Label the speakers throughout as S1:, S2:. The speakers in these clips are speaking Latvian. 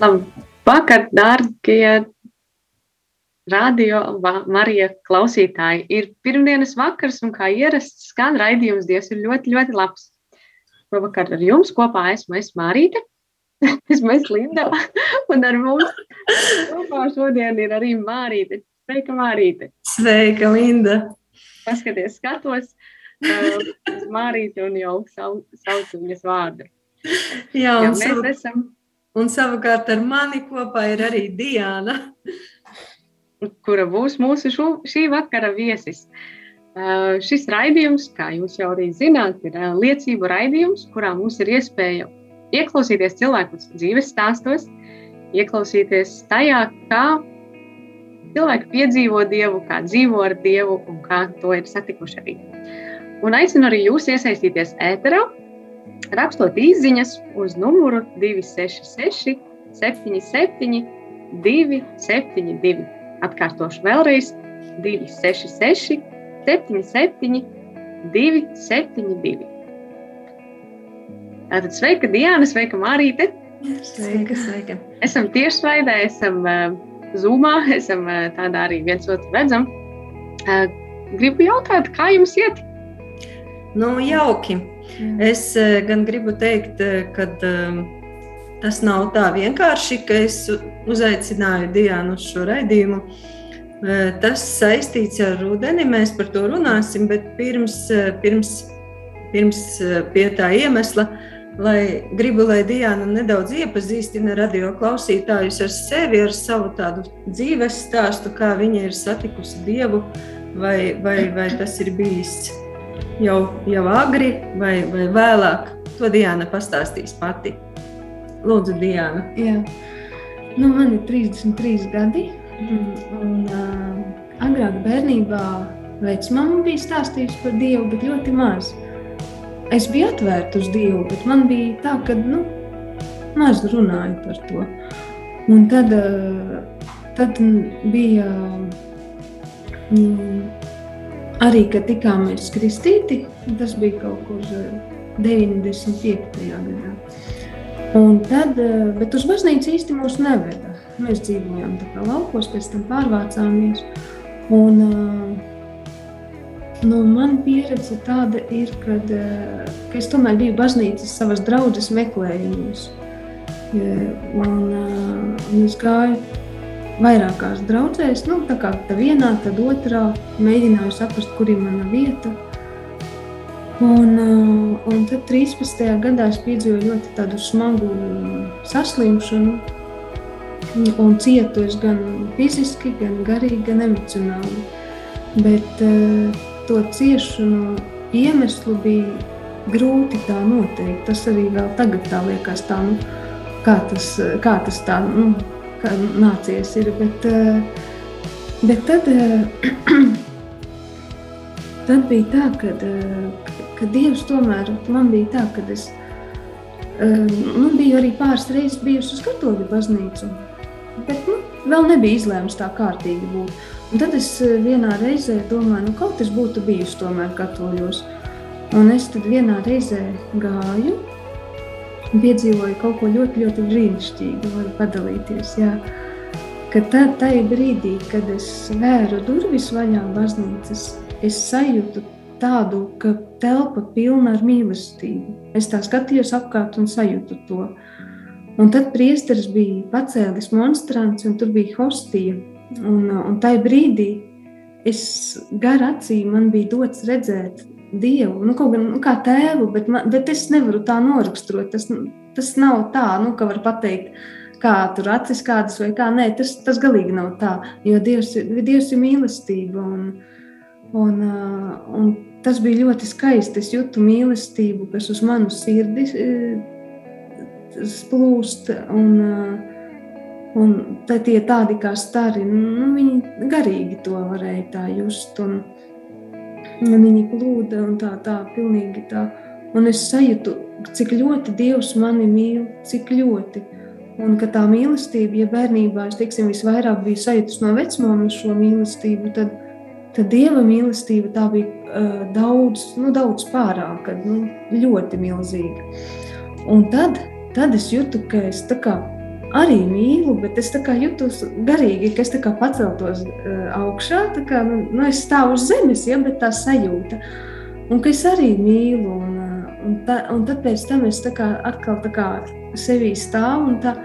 S1: Labvakar, dārgie radio Marija klausītāji. Ir pirmdienas vakars un kā ierasts skan raidījums Dievs ir ļoti, ļoti labs. Šovakar ar jums kopā esmu es Mārīte, esmu es Linda, un ar mums kopā šodien ir arī Mārīte. Sveika, Mārīte!
S2: Sveika, Linda!
S1: Paskaties, skatos uz Mārīti un jau sau- saucu viņas vārdu.
S2: Jā, un,
S1: mēs esam
S2: un savukārt ar mani kopā ir arī Diana.
S1: kura būs mūsu šo, šī vakara viesis. Uh, šis raidījums, kā jūs jau arī zināt, ir uh, liecību raidījums, kurā mums ir iespēja ieklausīties cilvēku dzīves stāstos, ieklausīties tajā, kā cilvēki piedzīvo Dievu, kā dzīvo ar Dievu un kā to ir satikuši arī. Un aicinu arī jūs iesaistīties ēterā, rakstot īsiņas uz numuru 266, 77, 272. Atkārtošu vēlreiz 266, 77, 272. Tātad sveika Diana, sveika Mārīte.
S2: Sveika, sveika.
S1: Esam tiešraidē, esam uh, zūmā, esam uh, tādā arī viens otru redzam. Uh, gribu jautāt, kā jums iet?
S2: Nu, jauki. Es eh, gan gribu teikt, ka tas nav tā vienkārši, ka es uzaicināju Diānu uz šo raidījumu. Eh, Tas saistīts ar rudeni, mēs par to runāsim, bet pirms, eh, pirms, pirms eh, pie tā iemesla, lai gribu, lai Diana nedaudz iepazīstina radio klausītājus ar sevi, ar savu tādu dzīves stāstu, kā viņa ir satikusi Dievu, vai, vai, vai tas ir bijis jau, jau agri vai, vai vēlāk. To Diana pastāstīs pati. Lūdzu, Diana.
S3: Jā, nu, man ir 33 gadi. Un, un, uh, agrāk bērnībā vecmāmiņa bija stāstījusi par Dievu, bet ļoti maz. Es biju atvērta uz Dievu, bet man bija tā, ka nu, maz runāju par to. Un tad, uh, tad bija mm, arī, kad tikāmies kristīti, tas bija kaut kur uh, 95. gadā. Un tad, eh, bet uz baznīcu īsti mūs neveda. Mēs dzīvojām tā kā laukos, pēc tam pārvācāmies. Un, eh, nu, man pieredze tāda ir, kad, eh, ka es tomēr biju baznīcas savas draudzes meklējumos. Un, eh, un es gāju vairākās draudzēs, nu, tā kā tā vienā, tad otrā, mēģināju saprast, kur ir mana vieta. Un, uh, un tad 13. gadā es piedzīvoju ļoti tādu smagu saslimšanu. Un cietu es gan fiziski, gan garīgi, gan emocionāli. Bet uh, to ciešanu iemeslu bija grūti tā noteikt. Tas arī vēl tagad tā liekas, tā, nu, kā, tas, kā tas tā nu, kā nācies ir. Bet, uh, bet tad, uh, tad bija tā, ka, ka Dievs tomēr man bija tā, ka es nu, biju arī pāris reizes bijusi uz katoļu baznīcu. Bet nu, vēl nebija izlēmts tā kārtīgi būt. Un tad es vienā reizē domāju, nu, kaut kas būtu bijusi tomēr katoļos. Un es tad vienā reizē gāju piedzīvoju kaut ko ļoti, ļoti brīnišķīgu, varu padalīties. Jā. Ka tad, tajā brīdī, kad es vēru durvis vaļā baznīcas, es sajūtu tādu, ka telpa pilna ar mīlestību. Es tā skatījos apkārt un sajūtu to. Un tad priesteris bija pacēlis monstrants, un tur bija hostija. Un, un tajā brīdī es gar acīm man bija dots redzēt Dievu, nu, kaut gan nu, kā tēvu, bet, man, bet es nevaru tā noraksturot. Tas, tas nav tā, nu, ka var pateikt, kā tur acis kādas vai kā. Nē, tas, tas galīgi nav tā, jo Dievs, Dievs ir mīlestība. Un, un, un tas bija ļoti skaisti. Es jūtu mīlestību, kas uz manu sirdi plūst. Un, un tie tādi kā stari, nu, viņi garīgi to varēja tā just. Un, un viņi plūda un tā, tā, pilnīgi tā. Un es sajūtu, cik ļoti Dievs mani mīl, cik ļoti. Un ka tā mīlestība, ja bērnībā es teiksim, visvairāk biju sajūta no vecmāmas šo mīlestību, tad, tad Dieva mīlestība tā bija uh, daudz, nu, daudz pārāka, nu, ļoti milzīga. Un tad, tad es jūtu, ka es kā, arī mīlu, bet es jūtos garīgi, ka es paceltos uh, augšā. Kā, nu, nu, es stāvu uz zemes, ja, bet tā sajūta. Un ka es arī mīlu. Un, un, ta, un tad pēc tam es tā kā, atkal tā kā sevī stāvu un, tā,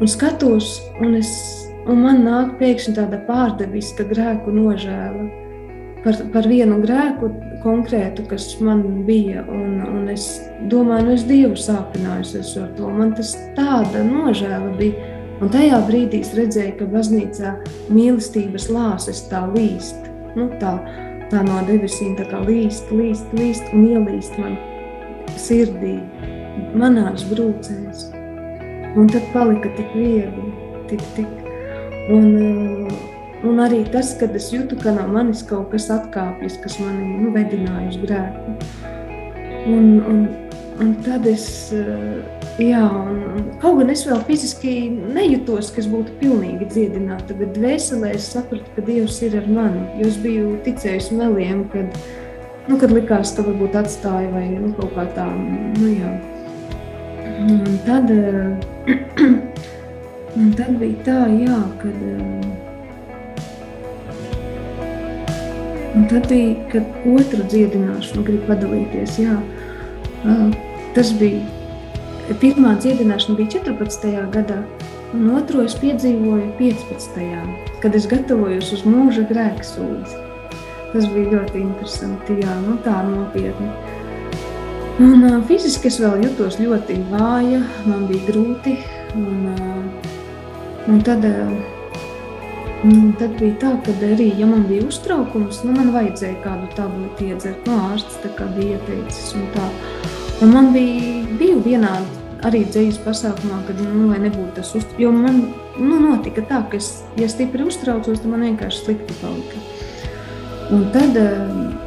S3: un skatos, un, es, un man nāk pēkšņi tāda pārdeviska grēku nožēla par, par vienu grēku konkrētu, kas man bija. Un, un es domāju, nu es Dievu sāpinājusies ar to. Man tas tāda nožēla bija. Un tajā brīdī es redzēju, ka baznīcā mīlestības lāses tā līst. Nu, tā, tā no debesīm tā kā līst, līst, līst un ielīst man sirdī manās brūcēs. Un tad palika tik viegli, tik, tik. Un, uh, un arī tas, kad es jūtu, ka no manis kaut kas atkāpjas, kas mani nu, vedināja uz grēku. Un, un, un tad es, uh, jā, un, un, kaut gan es vēl fiziski nejūtos, ka es būtu pilnīgi dziedināta, bet dvēselē es sapratu, ka Dievs ir ar mani. Jo es biju ticējusi meliem, kad, nu, kad likās, ka varbūt atstāja vai nu, kaut kā tā, nu jā. Un tad, un tad bija tā, jā, kad. Un tad bija, kad otru dziedināšanu grib padalīties. Jā, tas bija. Pirmā dziedināšana bija 14. gadā, un otru es piedzīvoju 15. kad es gatavojos uz mūža grēksūdzi. Tas bija ļoti interesanti, jā, nu tā nopietni. Un, uh, fiziski es vēl jutos ļoti vāja, man bija grūti. Un, uh, un tad, uh, un tad bija tā, ka arī, ja man bija uztraukums, nu, man vajadzēja kādu tableti iedzert no ārsta, tā kā bija ieteicis. Un tā. un man bija, bija vienādi arī dzīves pasākumā, kad nu, nebūtu tas uztraukums. Jo man nu, notika tā, ka, es, ja stipri uztraucos, tad man vienkārši slikti palika. Un tad, uh,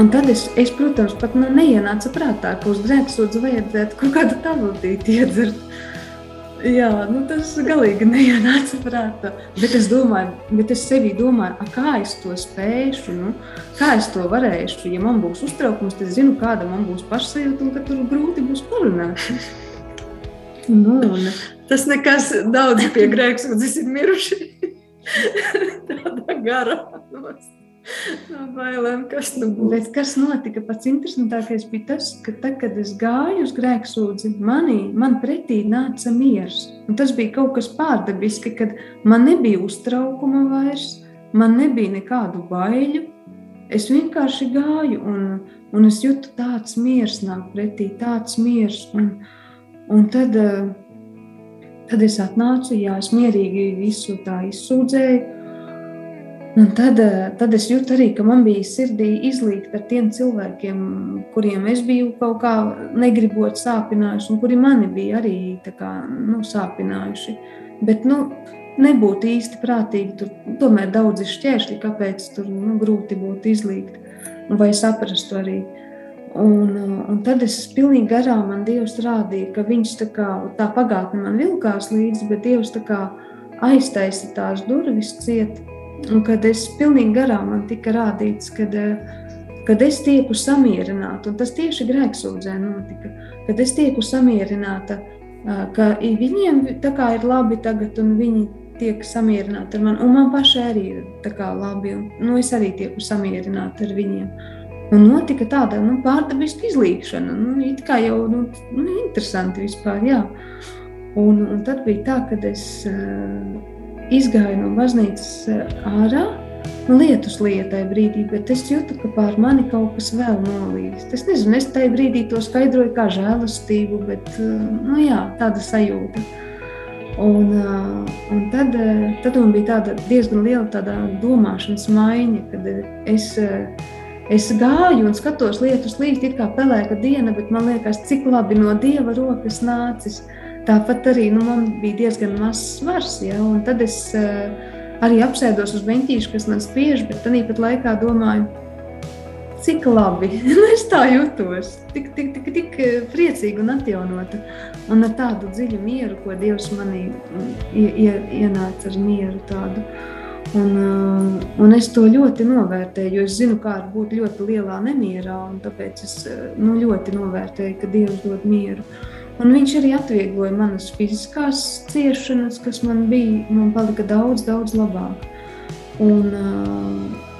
S3: Un tad es, es protams, pat nu, neienāca prātā, ka uz grēksūdzu vajadzētu kaut kādu tabletīti iedzert. Jā, nu, tas galīgi neienāca prātā. Bet es domāju, bet es sevī domāju, kā es to spēšu, nu, kā es to varēšu. Ja man būs uztraukums, tad es zinu, kāda man būs pašsajūta un ka tur grūti būs parunāt. Nu, un, tas nekas daudz pie grēksūdzes ir miruši. Tāda gara. No bailēm, kas nu būs. Bet kas notika? Pats interesantākais bija tas, ka tad, kad es gāju uz grēksūdzi, manī, man pretī nāca miers. Un tas bija kaut kas pārdabiski, kad man nebija uztraukuma vairs, man nebija nekādu baiļu. Es vienkārši gāju un, un es jūtu tāds miers nāk pretī, tāds miers. Un, un tad, tad es atnācu, jā, es mierīgi visu tā izsūdzēju Un tad, eh, tad es jūtu arī, ka man bija sirdī izlīgt ar tiem cilvēkiem, kuriem es biju kaut kā negribot sāpinājuši, un kuri mani bija arī kā, nu, sāpinājuši. Bet nu, nebūtu īsti prātīgi, tur tomēr daudz ir šķēršļi, kāpēc tur nu, grūti būtu izlīgt vai saprast to arī. Un, un tad es pilnīgi garām man Dievs rādīja, ka viņš tā, kā, tā pagātne man vilkās līdzi, bet Dievs tā kā aiztaisa tās durvis ciet Un kad es pilnīgi garām man tika rādīts, kad, eh, kad es tieku samierināta, un tas tieši grēksūdzē notika, kad es tieku samierināta, eh, ka viņiem tā kā ir labi tagad, un viņi tiek samierināti ar mani, un man pašai arī ir tā kā labi, un nu, es arī tieku samierināta ar viņiem. Un notika tāda nu, pārdabiska izlīkšana, nu, it kā jau nu, nu, interesanti vispār, jā. Un, un tad bija tā, ka es uh, izgāju no baznīcas eh, ārā. Nu, lietus lietai brīdī, bet es jūtu, ka pār mani kaut kas vēl nolīst. Es nezinu, es tajā brīdī to skaidroju kā žēlastību, bet eh, nu, jā, tāda sajūta. Un, un tad, tad man bija tāda diezgan liela tāda domāšanas maiņa, kad es, es gāju un skatos lietus līdzi, kā pelēka diena, bet man liekas, cik labi no dieva rokas nācis. Tāpat arī nu, man bija diezgan mazs svars, ja, un tad es arī apsēdos uz beņķīša, kas man spiež, bet tāpat laikā domāju, cik labi es tā jutos. Tik, tik, tik, tik priecīga un atjaunota. Un ar tādu dziļu mieru, ko Dievs manī ienāca ar mieru tādu. Un, uh, un es to ļoti novērtēju, jo es zinu, kā būt ļoti lielā nemierā. Tāpēc es uh, nu, ļoti novērtēju, ka Dievs dod mieru. Un viņš arī atviegloja manas fiziskās ciešanas, kas man bija. Man palika daudz, daudz labāk. Un,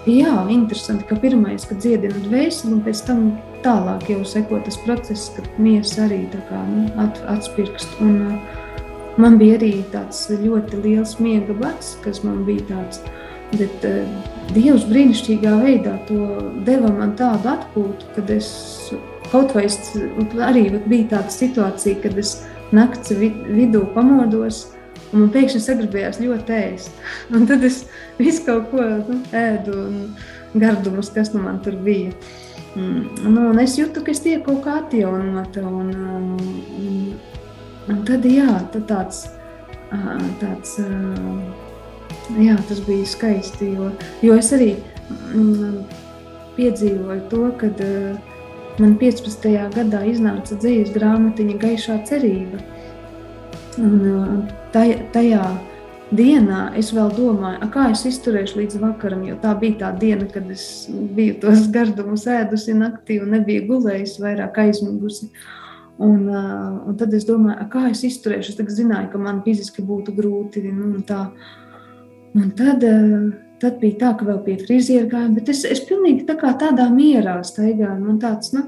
S3: Jā, interesanti, ka pirmais, kad dziedina dvēseli, un pēc tam tālāk jau seko tas process, kad miesa arī kā, nu, at, atspirkst. Un, man bija arī tāds ļoti liels miega bats, kas man bija tāds, bet Dievs brīnišķīgā veidā to deva man tādu atpūtu, kad es kaut vai es, arī bija tāda situācija, kad es nakts vidū pamodos, Un man pēkšņi sagribējās ļoti ēst. Un tad es visu kaut ko nu, ēdu, un gardumus, kas nu man tur bija. Mm, nu, un es jūtu, ka es tiek kaut kā atjaunota. Un, un, un tad, jā, tad tāds, tāds, jā, tas bija skaisti. Jo, jo es arī mm, piedzīvoju to, kad man 15. gadā iznāca dzīves grāmatiņa Gaišā cerība. Un, tajā dienā es vēl domāju, kā es izturēšu līdz vakaram, jo tā bija tā diena, kad es biju tos gardumus ēdusi naktī un nebiju gulējusi, vairāk aizmigusi. Un, uh, un tad es domāju, kā es izturēšu. Es zināju, ka man fiziski būtu grūti. Nu, un tā. un tad, uh, tad bija tā, ka vēl pie friziera gājām, bet es, es pilnīgi tā kā tādā mierā staigāju. Man tāds nu,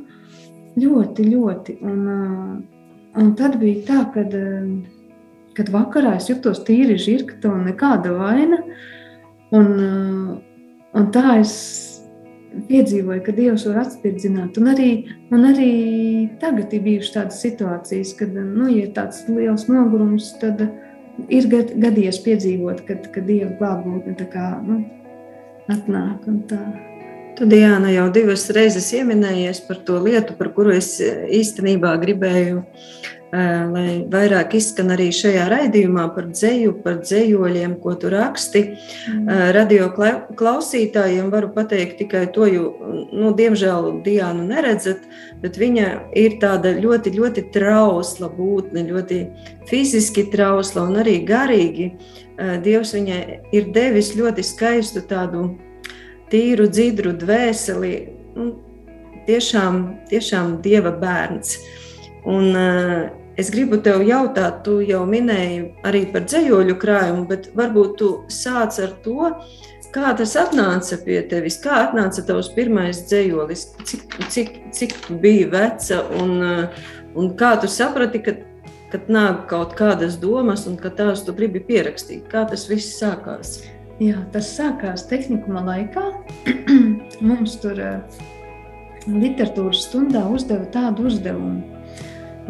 S3: ļoti, ļoti. Un, uh, un tad bija tā, ka. Uh, kad vakarā es jutos tīri žirgta un nekāda vaina. Un, uh, un tā es piedzīvoju, ka Dievs var atspirdzināt. Un arī, un arī tagad ir bijušas tādas situācijas, kad nu, ja ir tāds liels nogurums, tad ir gadījies piedzīvot, kad, kad Dieva klātbūtne nu, atnāk.
S2: Tu, Diana, jau divas reizes pieminējies par to lietu, par kuru es īstenībā gribēju lai vairāk izskan arī šajā raidījumā par dzēju, par dzējoļiem, ko tu raksti. Mm. Radio klausītājiem varu pateikt tikai to, jo, nu, diemžēl, Diānu neredzat, bet viņa ir tāda ļoti, ļoti trausla būtne, ļoti fiziski trausla un arī garīgi. Dievs viņai ir devis ļoti skaistu tādu tīru, dzidru dvēseli, nu, tiešām, tiešām Dieva bērns. Un, Es gribu tev jautāt, tu jau minēji arī par dzējoļu krājumu, bet varbūt tu sāc ar to, kā tas atnāca pie tevis, kā atnāca tavs pirmais dzējolis, cik, cik, cik tu biji veca un, un kā tu saprati, ka, kad nāk kaut kādas domas un ka tās tu gribi pierakstīt. Kā tas viss sākās?
S3: Jā, tas sākās tehnikuma laikā. Mums tur eh, literatūras stundā uzdeva tādu uzdevumu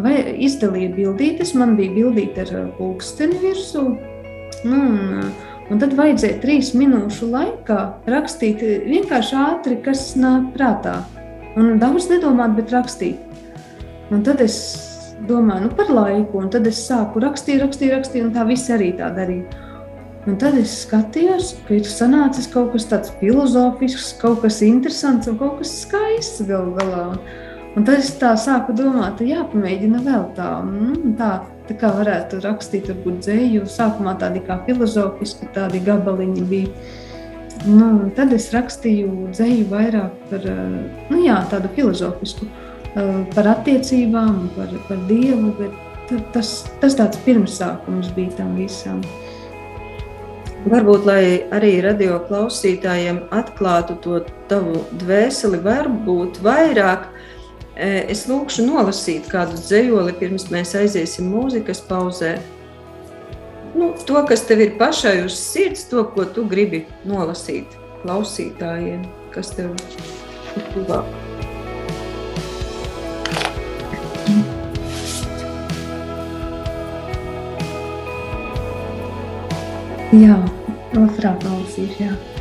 S3: vai izdalīja bildītes. Man bija bildīte ar uh, pulksteni virsū. Nu, un, uh, un tad vajadzēja trīs minūšu laikā rakstīt uh, vienkārši ātri, kas nāk prātā. Un daudz nedomāt, bet rakstīt. Un tad es domāju nu, par laiku, un tad es sāku rakstīt, rakstīt, rakstīt, un tā viss arī tā darīja. Un tad es skatījos, ka ir sanācis kaut kas tāds filozofisks, kaut kas interesants un kaut kas skaists galu galā. Un, Un tad es tā sāku domāt, jāpamēģina vēl tā, mm, tā, tā kā varētu rakstīt, varbūt dzēju. Sākumā tādi kā filozofiski, tādi gabaliņi bija. Nu, tad es rakstīju dzēju vairāk par nu, jā, tādu filozofisku, par attiecībām, par, par Dievu. Tas, tas tāds pirmsākums bija tam visam.
S2: Varbūt, lai arī radio klausītājiem atklātu to tavu dvēseli, varbūt vairāk Es lūkšu nolasīt kādu dzējoli, pirms mēs aiziesim mūzikas pauzē. Nu, to, kas tev ir pašai uz sirds, to, ko tu gribi nolasīt klausītājiem, kas tev ir tuvāk.
S3: Jā, nolasīšu, jā.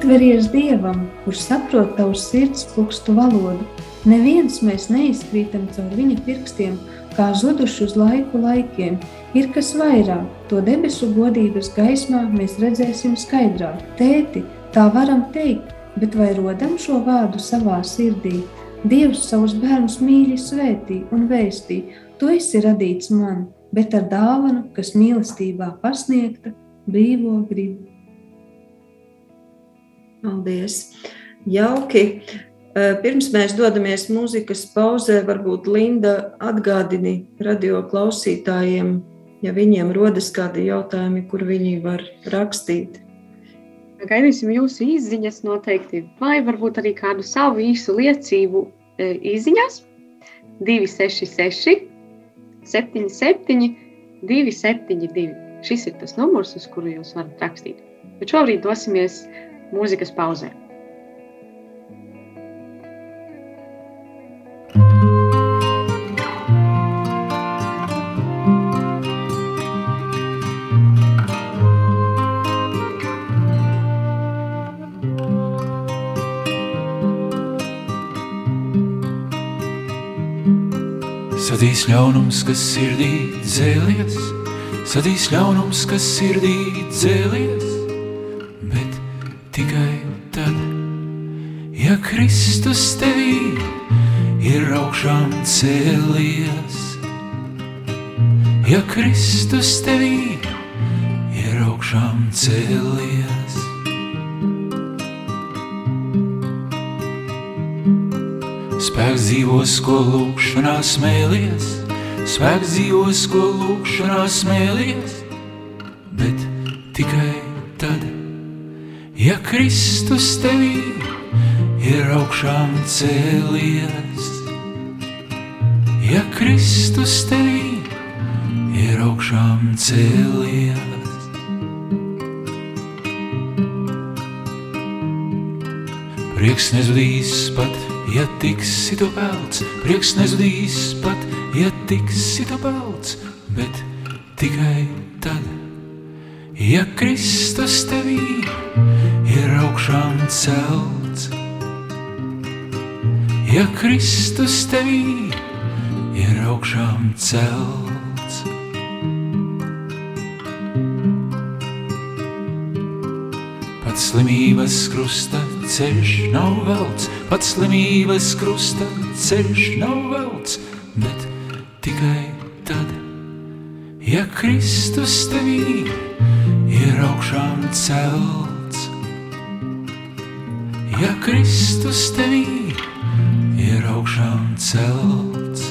S3: Atveries Dievam, kurš saprot tavu sirds plukstu valodu. Neviens mēs neizkrītam caur viņa pirkstiem, kā zuduši uz laiku laikiem. Ir kas vairāk, to debesu godības gaismā mēs redzēsim skaidrāk. Tēti, tā varam teikt, bet vai rodam šo vārdu savā sirdī? Dievs savus bērnus mīļi svētī un vēstī, tu esi radīts man, bet ar dāvanu, kas mīlestībā pasniegta, brīvo gribu.
S2: Paldies! Jauki! Eh, Pirms mēs dodamies mūzikas pauzē, varbūt Linda atgādini radio klausītājiem, ja viņiem rodas kādi jautājumi, kur viņi var rakstīt.
S1: Gaidīsim jūsu izziņas noteikti, vai varbūt arī kādu savu īsu liecību e, izziņās. 266, 77, 272. Šis ir tas numurs, uz kuru jūs varat rakstīt. Bet šobrīd dosimies mūzikas pauzē.
S4: Sadīs ļaunums, kas sirdī dzēlies, sadīs ļaunums, kas sirdī dzēlies, tikai tad, ja Kristus tevī ir augšām cēlies. Ja Kristus tevī ir augšām cēlies. Spēks dzīvos, ko lūkšanā smēlies, spēks dzīvos, ko lūkšanā smēlies, bet tikai ja Kristus tevī ir augšām cēlies. Ja Kristus tevī ir augšām cēlies. Prieks nezudīs pat, ja tiksi tu pelts, prieks nezudīs pat, ja tiksi tu pelts, bet tikai tad, ja Kristus tevī ir augšām celts. Ja Kristus tevī ir augšām celts. Pat slimības krusta ceļš nav velts, pat slimības krusta ceļš nav velts, bet tikai tad, ja Kristus tevī ir augšām celts. Ja Kristus tevī ir augšām celts.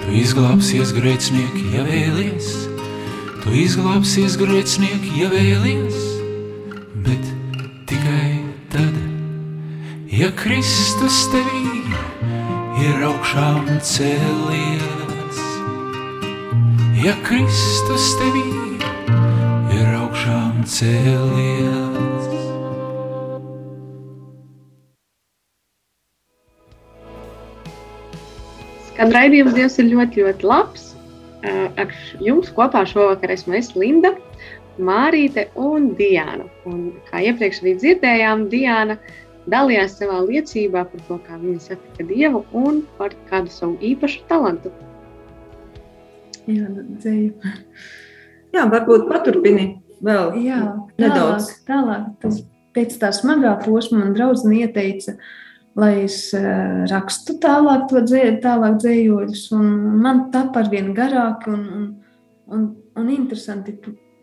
S4: Tu izglābsies grēcinieki, ja vēlies, tu izglābsies grēcinieki, ja vēlies, bet tikai tad, ja Kristus tevī ir augšām cēlies. Ja Kristus tevī augšām cēlies.
S1: Skan raidījums Dievs ir ļoti, ļoti labs. Eh, Ar jums kopā šovakar esmu es Linda, Mārīte un Diana. Un, kā iepriekš arī dzirdējām, Diana dalījās savā liecībā par to, kā viņa satika Dievu un par kādu savu īpašu talantu.
S3: Jā, dzēju.
S2: Jā, varbūt paturpini vēl
S3: Jā,
S2: nedaudz.
S3: tālāk, tālāk. Tas pēc tā smagā posma man draudzene ieteica, lai es uh, rakstu tālāk to dzē, tālāk dzējoļus, un man tapa ar vien garāk un, un, un, un interesanti.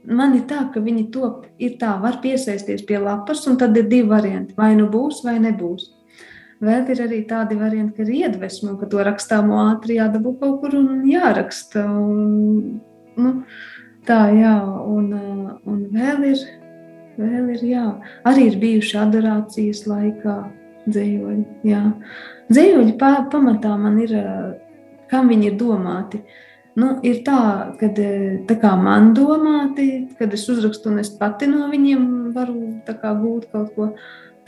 S3: Man ir tā, ka viņi to ir tā, var piesaisties pie lapas, un tad ir divi varianti. Vai nu būs, vai nebūs. Vēl ir arī tādi varianti, ka ir iedvesma, ka to rakstāmo ātri jādabū kaut kur un jāraksta. Un, nu, tā, jā, un, uh, un vēl ir, vēl ir, jā, arī ir bijuši adorācijas laikā dzējoļi. Jā. Dzējoļi pa, pamatā man ir, uh, kam viņi ir domāti. Nu, ir tā, ka tā kā man domāti, kad es uzrakstu, un es pati no viņiem varu tā kā gūt kaut ko.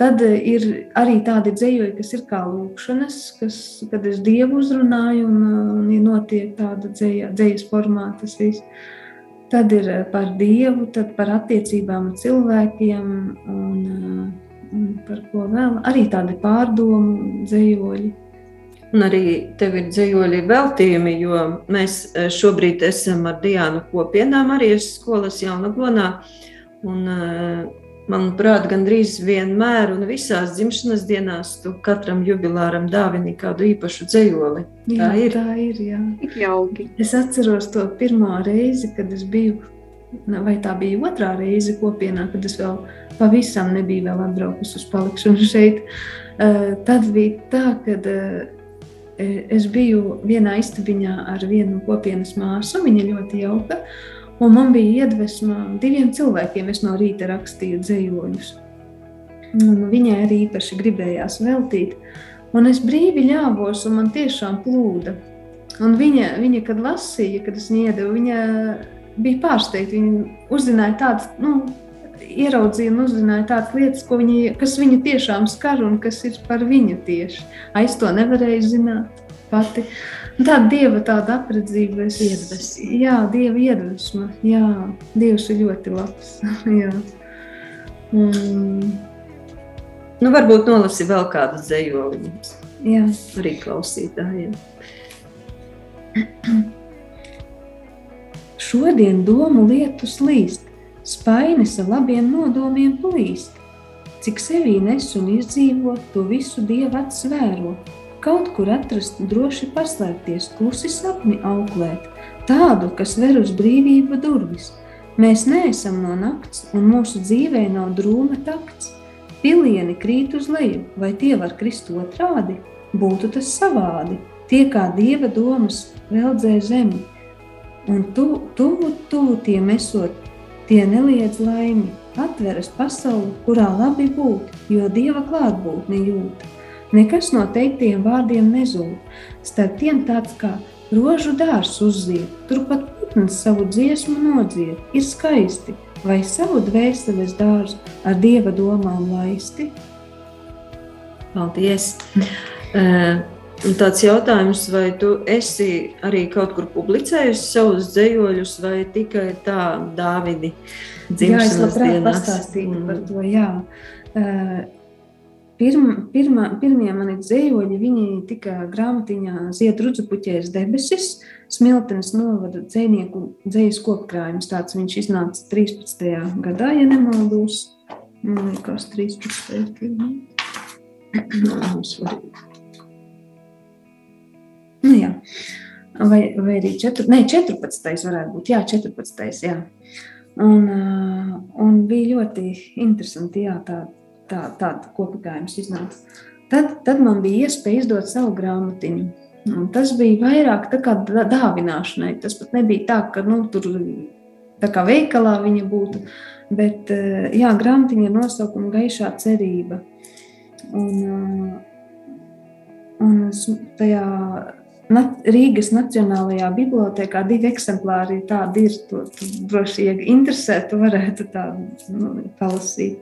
S3: tad ir arī tādi dzējoļi, kas ir kā lūkšanas, kas, kad es Dievu uzrunāju un, un ja notiek tāda dzēja, dzējas formā tas viss. Tad ir par Dievu, tad par attiecībām ar cilvēkiem un, un par ko vēl. Arī tādi pārdomu dzējoļi.
S2: Un arī tev ir dzīvoļi veltījumi, jo mēs eh, šobrīd esam ar Diānu kopienā Marijas skolas jaunagonā. Un, eh, manuprāt, gandrīz vienmēr un visās dzimšanas dienās tu katram jubilāram dāvini kādu īpašu dzējoli.
S3: Tā jā, ir. Tā ir jā.
S1: Tik jauki.
S3: Es atceros to pirmo reizi, kad es biju, vai tā bija otrā reize kopienā, kad es vēl pavisam nebiju vēl atbraukusi uz palikšanu šeit. Eh, tad bija tā, kad E, es biju vienā istabiņā ar vienu kopienas māsu, viņa ļoti jauka. Un man bija iedvesma diviem cilvēkiem. Es no rīta rakstīju dzējoļus. Un viņai arī īpaši gribējās veltīt. Un es brīvi ļāvos, un man tiešām plūda. Un viņa, viņa kad lasīja, kad es iedevu, viņa bija pārsteigta. Viņa uzzināja tādas, nu, ieraudzīja un uzzināja tādas lietas, viņa, kas viņu tiešām skar un kas ir par viņu tieši. Aiz to nevarēja zināt pati. Tāda dieva tāda apredzība, es iedvesmu. Jā, dieva iedvesma. Jā, dievs ir ļoti labs. jā.
S2: Mm. Nu, varbūt nolasi vēl kādu dzējoli.
S3: Jā.
S2: Arī klausītājiem.
S3: Šodien domu lietus līst, Spainis ar labiem nodomiem plīst. Cik sevī nes un izdzīvo, to visu dievu atsvēro. Kaut kur atrast, droši paslēpties, klusi sapni auklēt, tādu, kas ver uz brīvību durvis. Mēs neesam no nakts, un mūsu dzīvē nav drūma takts. Pilieni krīt uz leju, vai tie var krist otrādi? Būtu tas savādi, tie kā dieva domas veldzē zemi. Un tu, tuvu, tuvu tiem esot, Tie neliedz laimi, atveras pasauli, kurā labi būt, jo dieva klātbūtne jūt. Nekas no teiktiem vārdiem nezūd, starp tiem tāds kā rožu dārs uzzied, turpat putns savu dziesmu nodzied, ir skaisti, vai savu dvēseles dārzu ar dieva domām laisti?
S2: Paldies! Uh, Un tāds jautājums, vai tu esi arī kaut kur publicējusi savus dzējoļus, vai tikai tā Dāvidi
S3: jā, es labprāt dienās? pastāstītu mm. par to, jā. Uh, Pirma, pirmā, pirmie mani dzējoļi, viņi tika grāmatiņā Ziedrudzu puķēs debesis, Smiltenes novada dzējnieku dzējas kopkrājums. Tāds viņš iznāca 13. gadā, ja nemaldos. Man liekas, 13. gadā. Nu, jā. vai, vai arī 4, ne, 14. varētu būt. Jā, 14. Jā. Un, un bija ļoti interesanti, jā, tā, tā, tāda kopīgājums iznāca. Tad, tad man bija iespēja izdot savu grāmatiņu. Un tas bija vairāk tā kā dāvināšanai. Tas pat nebija tā, ka nu, tur tā kā veikalā viņa būtu. Bet jā, grāmatiņa ir nosaukuma gaišā cerība. Un, un tajā Rīgas Nacionālajā bibliotekā divi eksemplāri tādi ir. To, tu droši, ja interesē, tu varētu tādu nu, palasīt.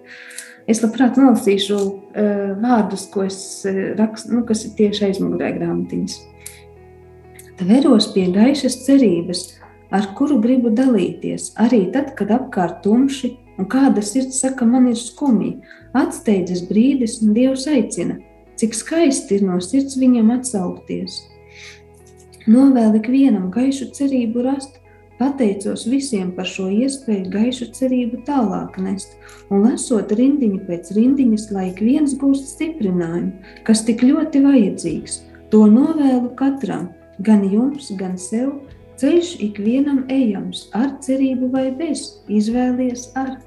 S3: Es labprāt nolasīšu uh, vārdus, ko es uh, rakstu, nu, kas ir tieši aizmugurē grāmatiņas. Veros pie gaišas cerības, ar kuru gribu dalīties, arī tad, kad apkārt tumši un kāda sirds saka, man ir skumji. Atsteidzas brīdis, un Dievs aicina, cik skaisti ir no sirds viņam atsaukties Novēl ikvienam gaišu cerību rast, pateicos visiem par šo iespēju gaišu cerību tālāk nest, un lasot rindiņu pēc rindiņas, lai ik viens gūst stiprinājumu, kas tik ļoti vajadzīgs. To novēlu katram, gan jums, gan sev, ceļš ikvienam ejams, ar cerību vai bez, izvēlies ar.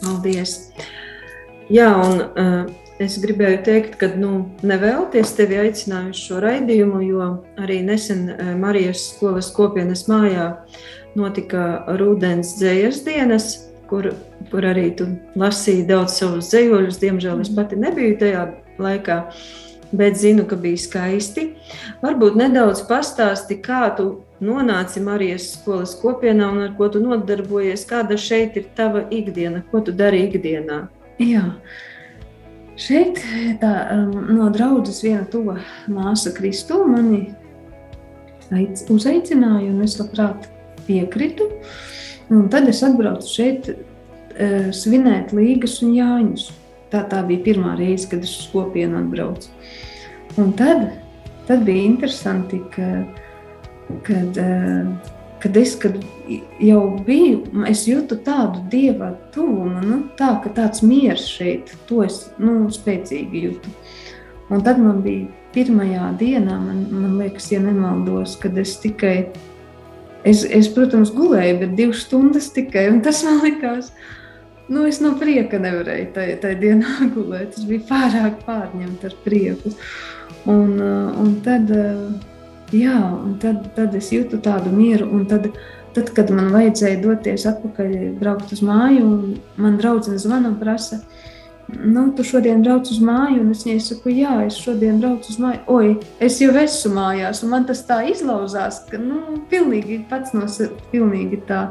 S2: Paldies! Jā, un uh, Es gribēju teikt, ka nu, nevēlties tevi aicināju uz šo raidījumu, jo arī nesen eh, Marijas skolas kopienas mājā notika Rudens dzējas dienas, kur, kur arī tu lasīji daudz savus dzējoļus. Diemžēl es pati nebiju tajā laikā, bet zinu, ka bija skaisti. Varbūt nedaudz pastāsti, kā tu nonāci Marijas skolas kopienā un ar ko tu nodarbojies, kāda šeit ir tava ikdiena, ko tu dari ikdienā.
S3: Jā. Šeit tā, um, no draudzes viena tuva māsa Kristu mani uzaicināja, un es labprāt piekritu. Un tad es atbraucu šeit uh, svinēt līgas un jāņus. Tā, tā bija pirmā reize, kad es uz kopienu atbraucu. Un tad, tad bija interesanti, ka, kad, uh, kad es kad jau biju, es jūtu tādu dieva tuvumu, nu, tā, ka tāds miers šeit, to es nu, spēcīgi jūtu. Un tad man bija pirmajā dienā, man, man liekas, ja nemaldos, kad es tikai, es, es protams, gulēju, bet divas stundas tikai, un tas man likās, nu, es no prieka nevarēju tajā, tajā dienā gulēt. Es biju pārāk pārņemta ar prieku. Un, un tad, Jā, un tad, tad es jūtu tādu mieru. Tad, tad, kad man vajadzēja doties atpakaļ, braukt uz māju, man draudzene zvana un prasa, nu, tu šodien brauc uz māju, un es viņai saku, jā, es šodien braucu uz māju. Oi, es jau esmu mājās, un man tas tā izlauzās, ka, nu, pilnīgi pats no pilnīgi tā.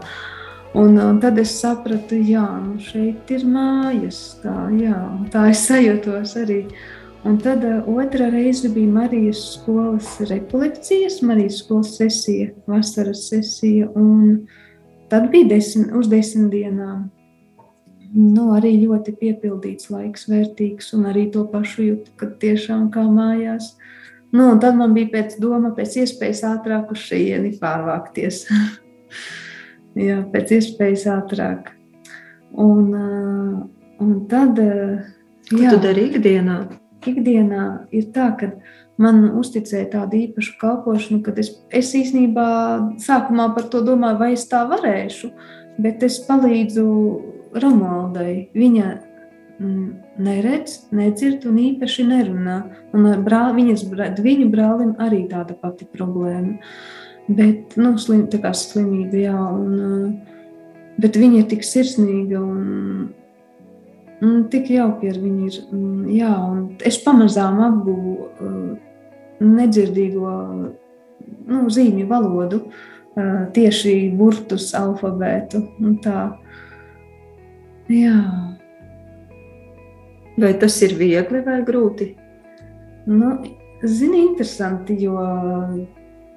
S3: Un, un tad es sapratu, jā, nu šeit ir mājas. Tā, jā, tā es sajūtos arī. Uh, Un tad uh, otrā reize bija Marijas skolas rekolekcijas, Marijas skolas sesija, vasaras sesija. Tad bija desmit, uz desmit dienām. Nu, arī ļoti piepildīts laiks, vērtīgs, un arī to pašu jūtu, kad tiešām kā mājās. Nu, tad man bija pēc doma, pēc iespējas ātrāk uz šejieni pārvākties. Jā, pēc iespējas ātrāk. Un, uh, un tad. Uh,
S2: Ko tu dari ikdienā?
S3: Ikdienā ir tā, ka man uzticēja tādu īpašu kalpošanu, kad es, es īstenībā sākumā par to domāju, vai es tā varēšu, bet es palīdzu Romualdai. Viņa mm, neredz, nedzird un īpaši nerunā. Un ar brāl, viņas, viņu brālim arī tāda pati problēma. Bet, nu, slim, tā kā slimība, jā, un, bet viņa ir tik sirsnīga un Mm, tik jauki ar viņu ir. Mm, jā, es pamazām apgūvu uh, nedzirdīgo nu, zīmju valodu, uh, tieši burtus, alfabētu. Tā. Jā.
S2: Vai tas ir viegli vai grūti?
S3: Nu, Zini, interesanti, jo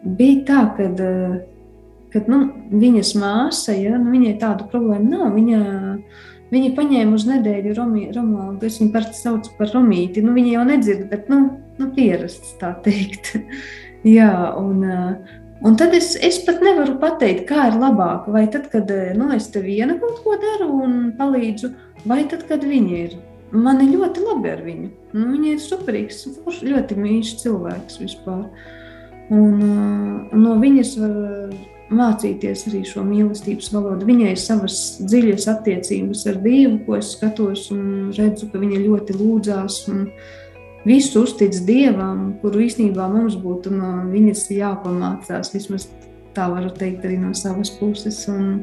S3: bija tā, ka uh, kad, nu, viņas māsa, ja, nu, viņai tādu problēmu nav. Viņa, uh, Viņa paņēma uz nedēļu Romualdu. Es viņu parasti saucu par Romīti. Nu, viņa jau nedzird, bet nu, nu, pierasts tā teikt. Jā, un, uh, un tad es, es pat nevaru pateikt, kā ir labāk. Vai tad, kad uh, nu, es te viena kaut ko daru un palīdzu, vai tad, kad viņa ir. Man ir ļoti labi ar viņu. Nu, viņa ir superīgs, ļoti mīļš cilvēks vispār. Un, uh, no viņas var mācīties arī šo mīlestības valodu. Viņai ir savas dziļas attiecības ar Dievu, ko es skatos un redzu, ka viņa ļoti lūdzās un visu uztic Dievam, kuru īstenībā mums būtu no viņas jāpamācās. Vismaz tā varu teikt arī no savas puses. Un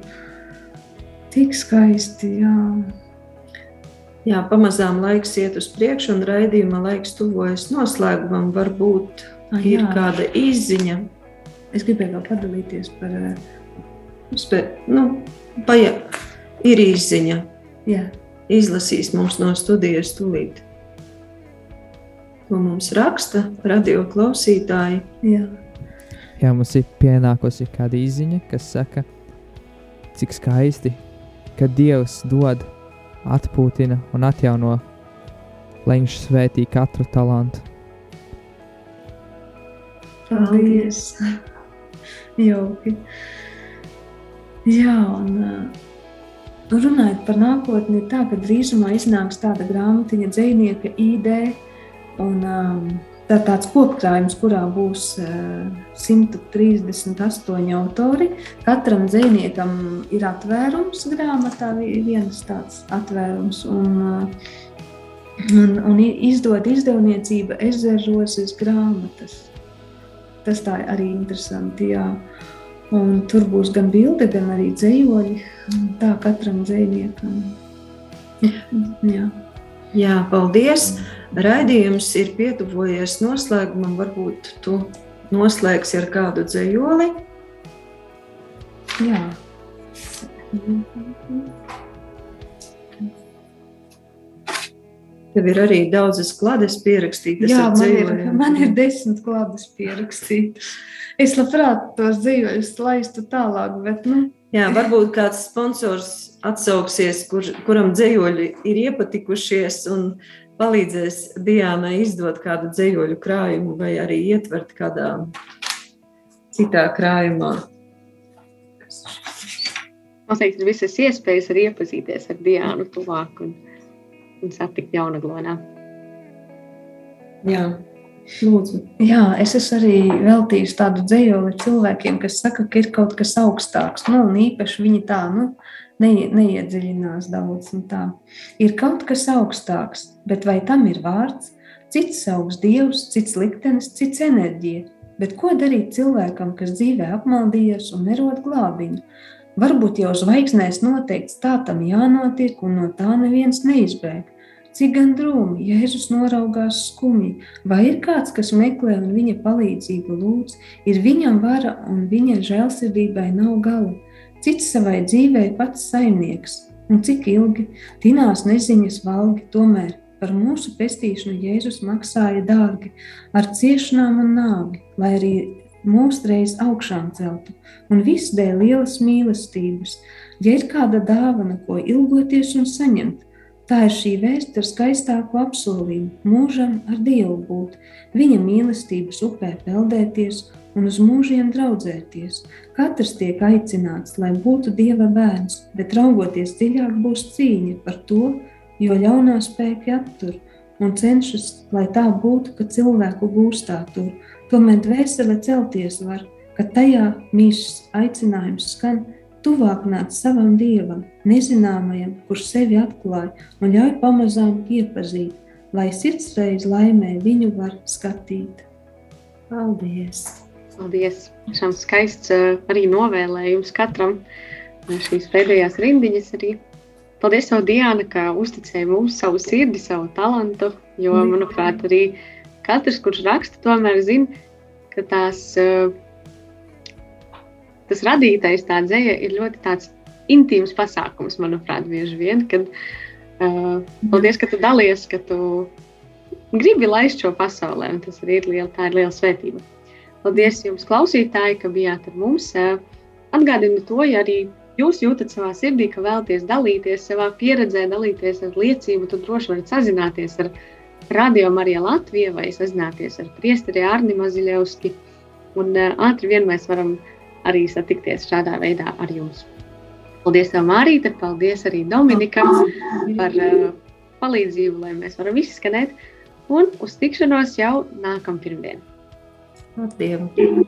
S3: tik skaisti, jā.
S2: Jā, pamazām laiks iet uz priekšu, un raidījuma laiks tuvojas noslēgumam. Varbūt ah, ir kāda izziņa,
S3: Es gribēju vēl padalīties par.
S2: Eh, Spē, nu, paja, ir izziņa.
S3: Jā.
S2: Izlasīs mums no studijas tūlīt. Ko mums raksta radio klausītāji?
S3: Jā.
S5: Jā, mums ir pienākusi kāda izziņa, kas saka, cik skaisti, ka Dievs dod, atpūtina un atjauno, lai viņš svētī katru talantu.
S3: Paldies! Jauki. Jā, un uh, runājot par nākotni, tā, ka drīzumā iznāks tāda grāmatiņa dzinieka ID. Un, um, Tā ir tāds kopkrājums, kurā būs uh, 138 autori. Katram dziniekam ir atvērums grāmatā, viens tāds atvērums. Un, un, un izdod izdevniecība ezerozes grāmatas. Tas tā arī interesanti. Jā. Un tur būs gan bilde, gan arī dzējoļi. Tā katram dzējniekam.
S2: Jā. Jā, paldies! Raidījums ir pietuvojies noslēgumam. Varbūt tu noslēgsi ar kādu dzējoli?
S3: Jā.
S2: Tev ir arī daudzas klādes pierakstītas.
S3: Jā, man ir, man ir desmit klādes pierakstītas. Es labprāt tos dzīvojus laistu tālāk, bet, nu.
S2: Jā, varbūt kāds sponsors atsauksies, kur, kuram dzējoļi ir iepatikušies un palīdzēs Diānai izdot kādu dzējoļu krājumu vai arī ietvert kādā citā krājumā.
S1: Noteikti ir visas iespējas arī iepazīties ar Diānu tuvāk un un satikt jaunaglodā.
S2: Jā. Lūdzu.
S3: Jā, es esmu arī veltījis tādu dzējoli cilvēkiem, kas saka, ka ir kaut kas augstāks. Nu, un īpaši viņi tā nu, ne, neiedziļinās daudz. Ir kaut kas augstāks, bet vai tam ir vārds? Cits augs dievs, cits liktenis, cits enerģija. Bet ko darīt cilvēkam, kas dzīvē apmaldījies un nerod glābiņu? Varbūt jau zvaigznēs noteikts tā tam jānotiek, un no tā neviens neizbēg. Cik gan drūmi Jēzus noraugās skumji, vai ir kāds, kas meklē un viņa palīdzību lūdz, ir viņam vara un viņa žēlsirdībai nav gala. Cits savai dzīvei pats saimnieks, un cik ilgi tinās neziņas valgi, tomēr par mūsu pestīšanu Jēzus maksāja dārgi ar ciešanām un nāvi, lai arī mūsreiz augšām celtu, un viss dēļ lielas mīlestības. Ja ir kāda dāvana, ko ilgoties un saņemt, tā ir šī vēsta ar skaistāku apsolījumu, mūžam ar Dievu būt, viņa mīlestības upē peldēties un uz mūžiem draudzēties. Katrs tiek aicināts, lai būtu Dieva bērns, bet raugoties dziļāk būs cīņa par to, jo ļaunā spēki aptur un cenšas, lai tā būtu, ka cilvēku gūstā tur Tomēr dvēsele celties var, kad tajā mīšas aicinājums skan tuvāk nāc savam dievam, nezināmajam, kurš sevi atklāja un ļauj pamazām iepazīt, lai sirdsreiz laimē viņu var skatīt. Paldies!
S1: Paldies! Šām skaists eh, arī novēlējums katram šīs pēdējās rindiņas arī. Paldies, Diana, ka uzticēji mums savu sirdi, savu talantu, jo, manuprāt, arī katrs, kurš raksta, tomēr zina, ka tās, eh, tas radītais, tā dzēja ir ļoti tāds intīms pasākums, manuprāt, bieži vien. Kad, uh, paldies, ka tu dalies, ka tu gribi laist šo pasaulē, un tas arī ir liela, tā ir liela svētība. Paldies jums, klausītāji, ka bijāt ar mums. Uh, atgādinu to, ja arī jūs jūtat savā sirdī, ka vēlaties dalīties savā pieredzē, dalīties ar liecību, tad droši varat sazināties ar viņu Radio Marija Latvija vai sazināties ar priesteri Arni Maziļevski. Un uh, ātri vien mēs varam arī satikties šādā veidā ar jums. Paldies, Mārīte, paldies arī Dominikam par uh, palīdzību, lai mēs varam izskanēt. Un uz tikšanos jau nākamā pirmdiena.
S2: Ar Dievu!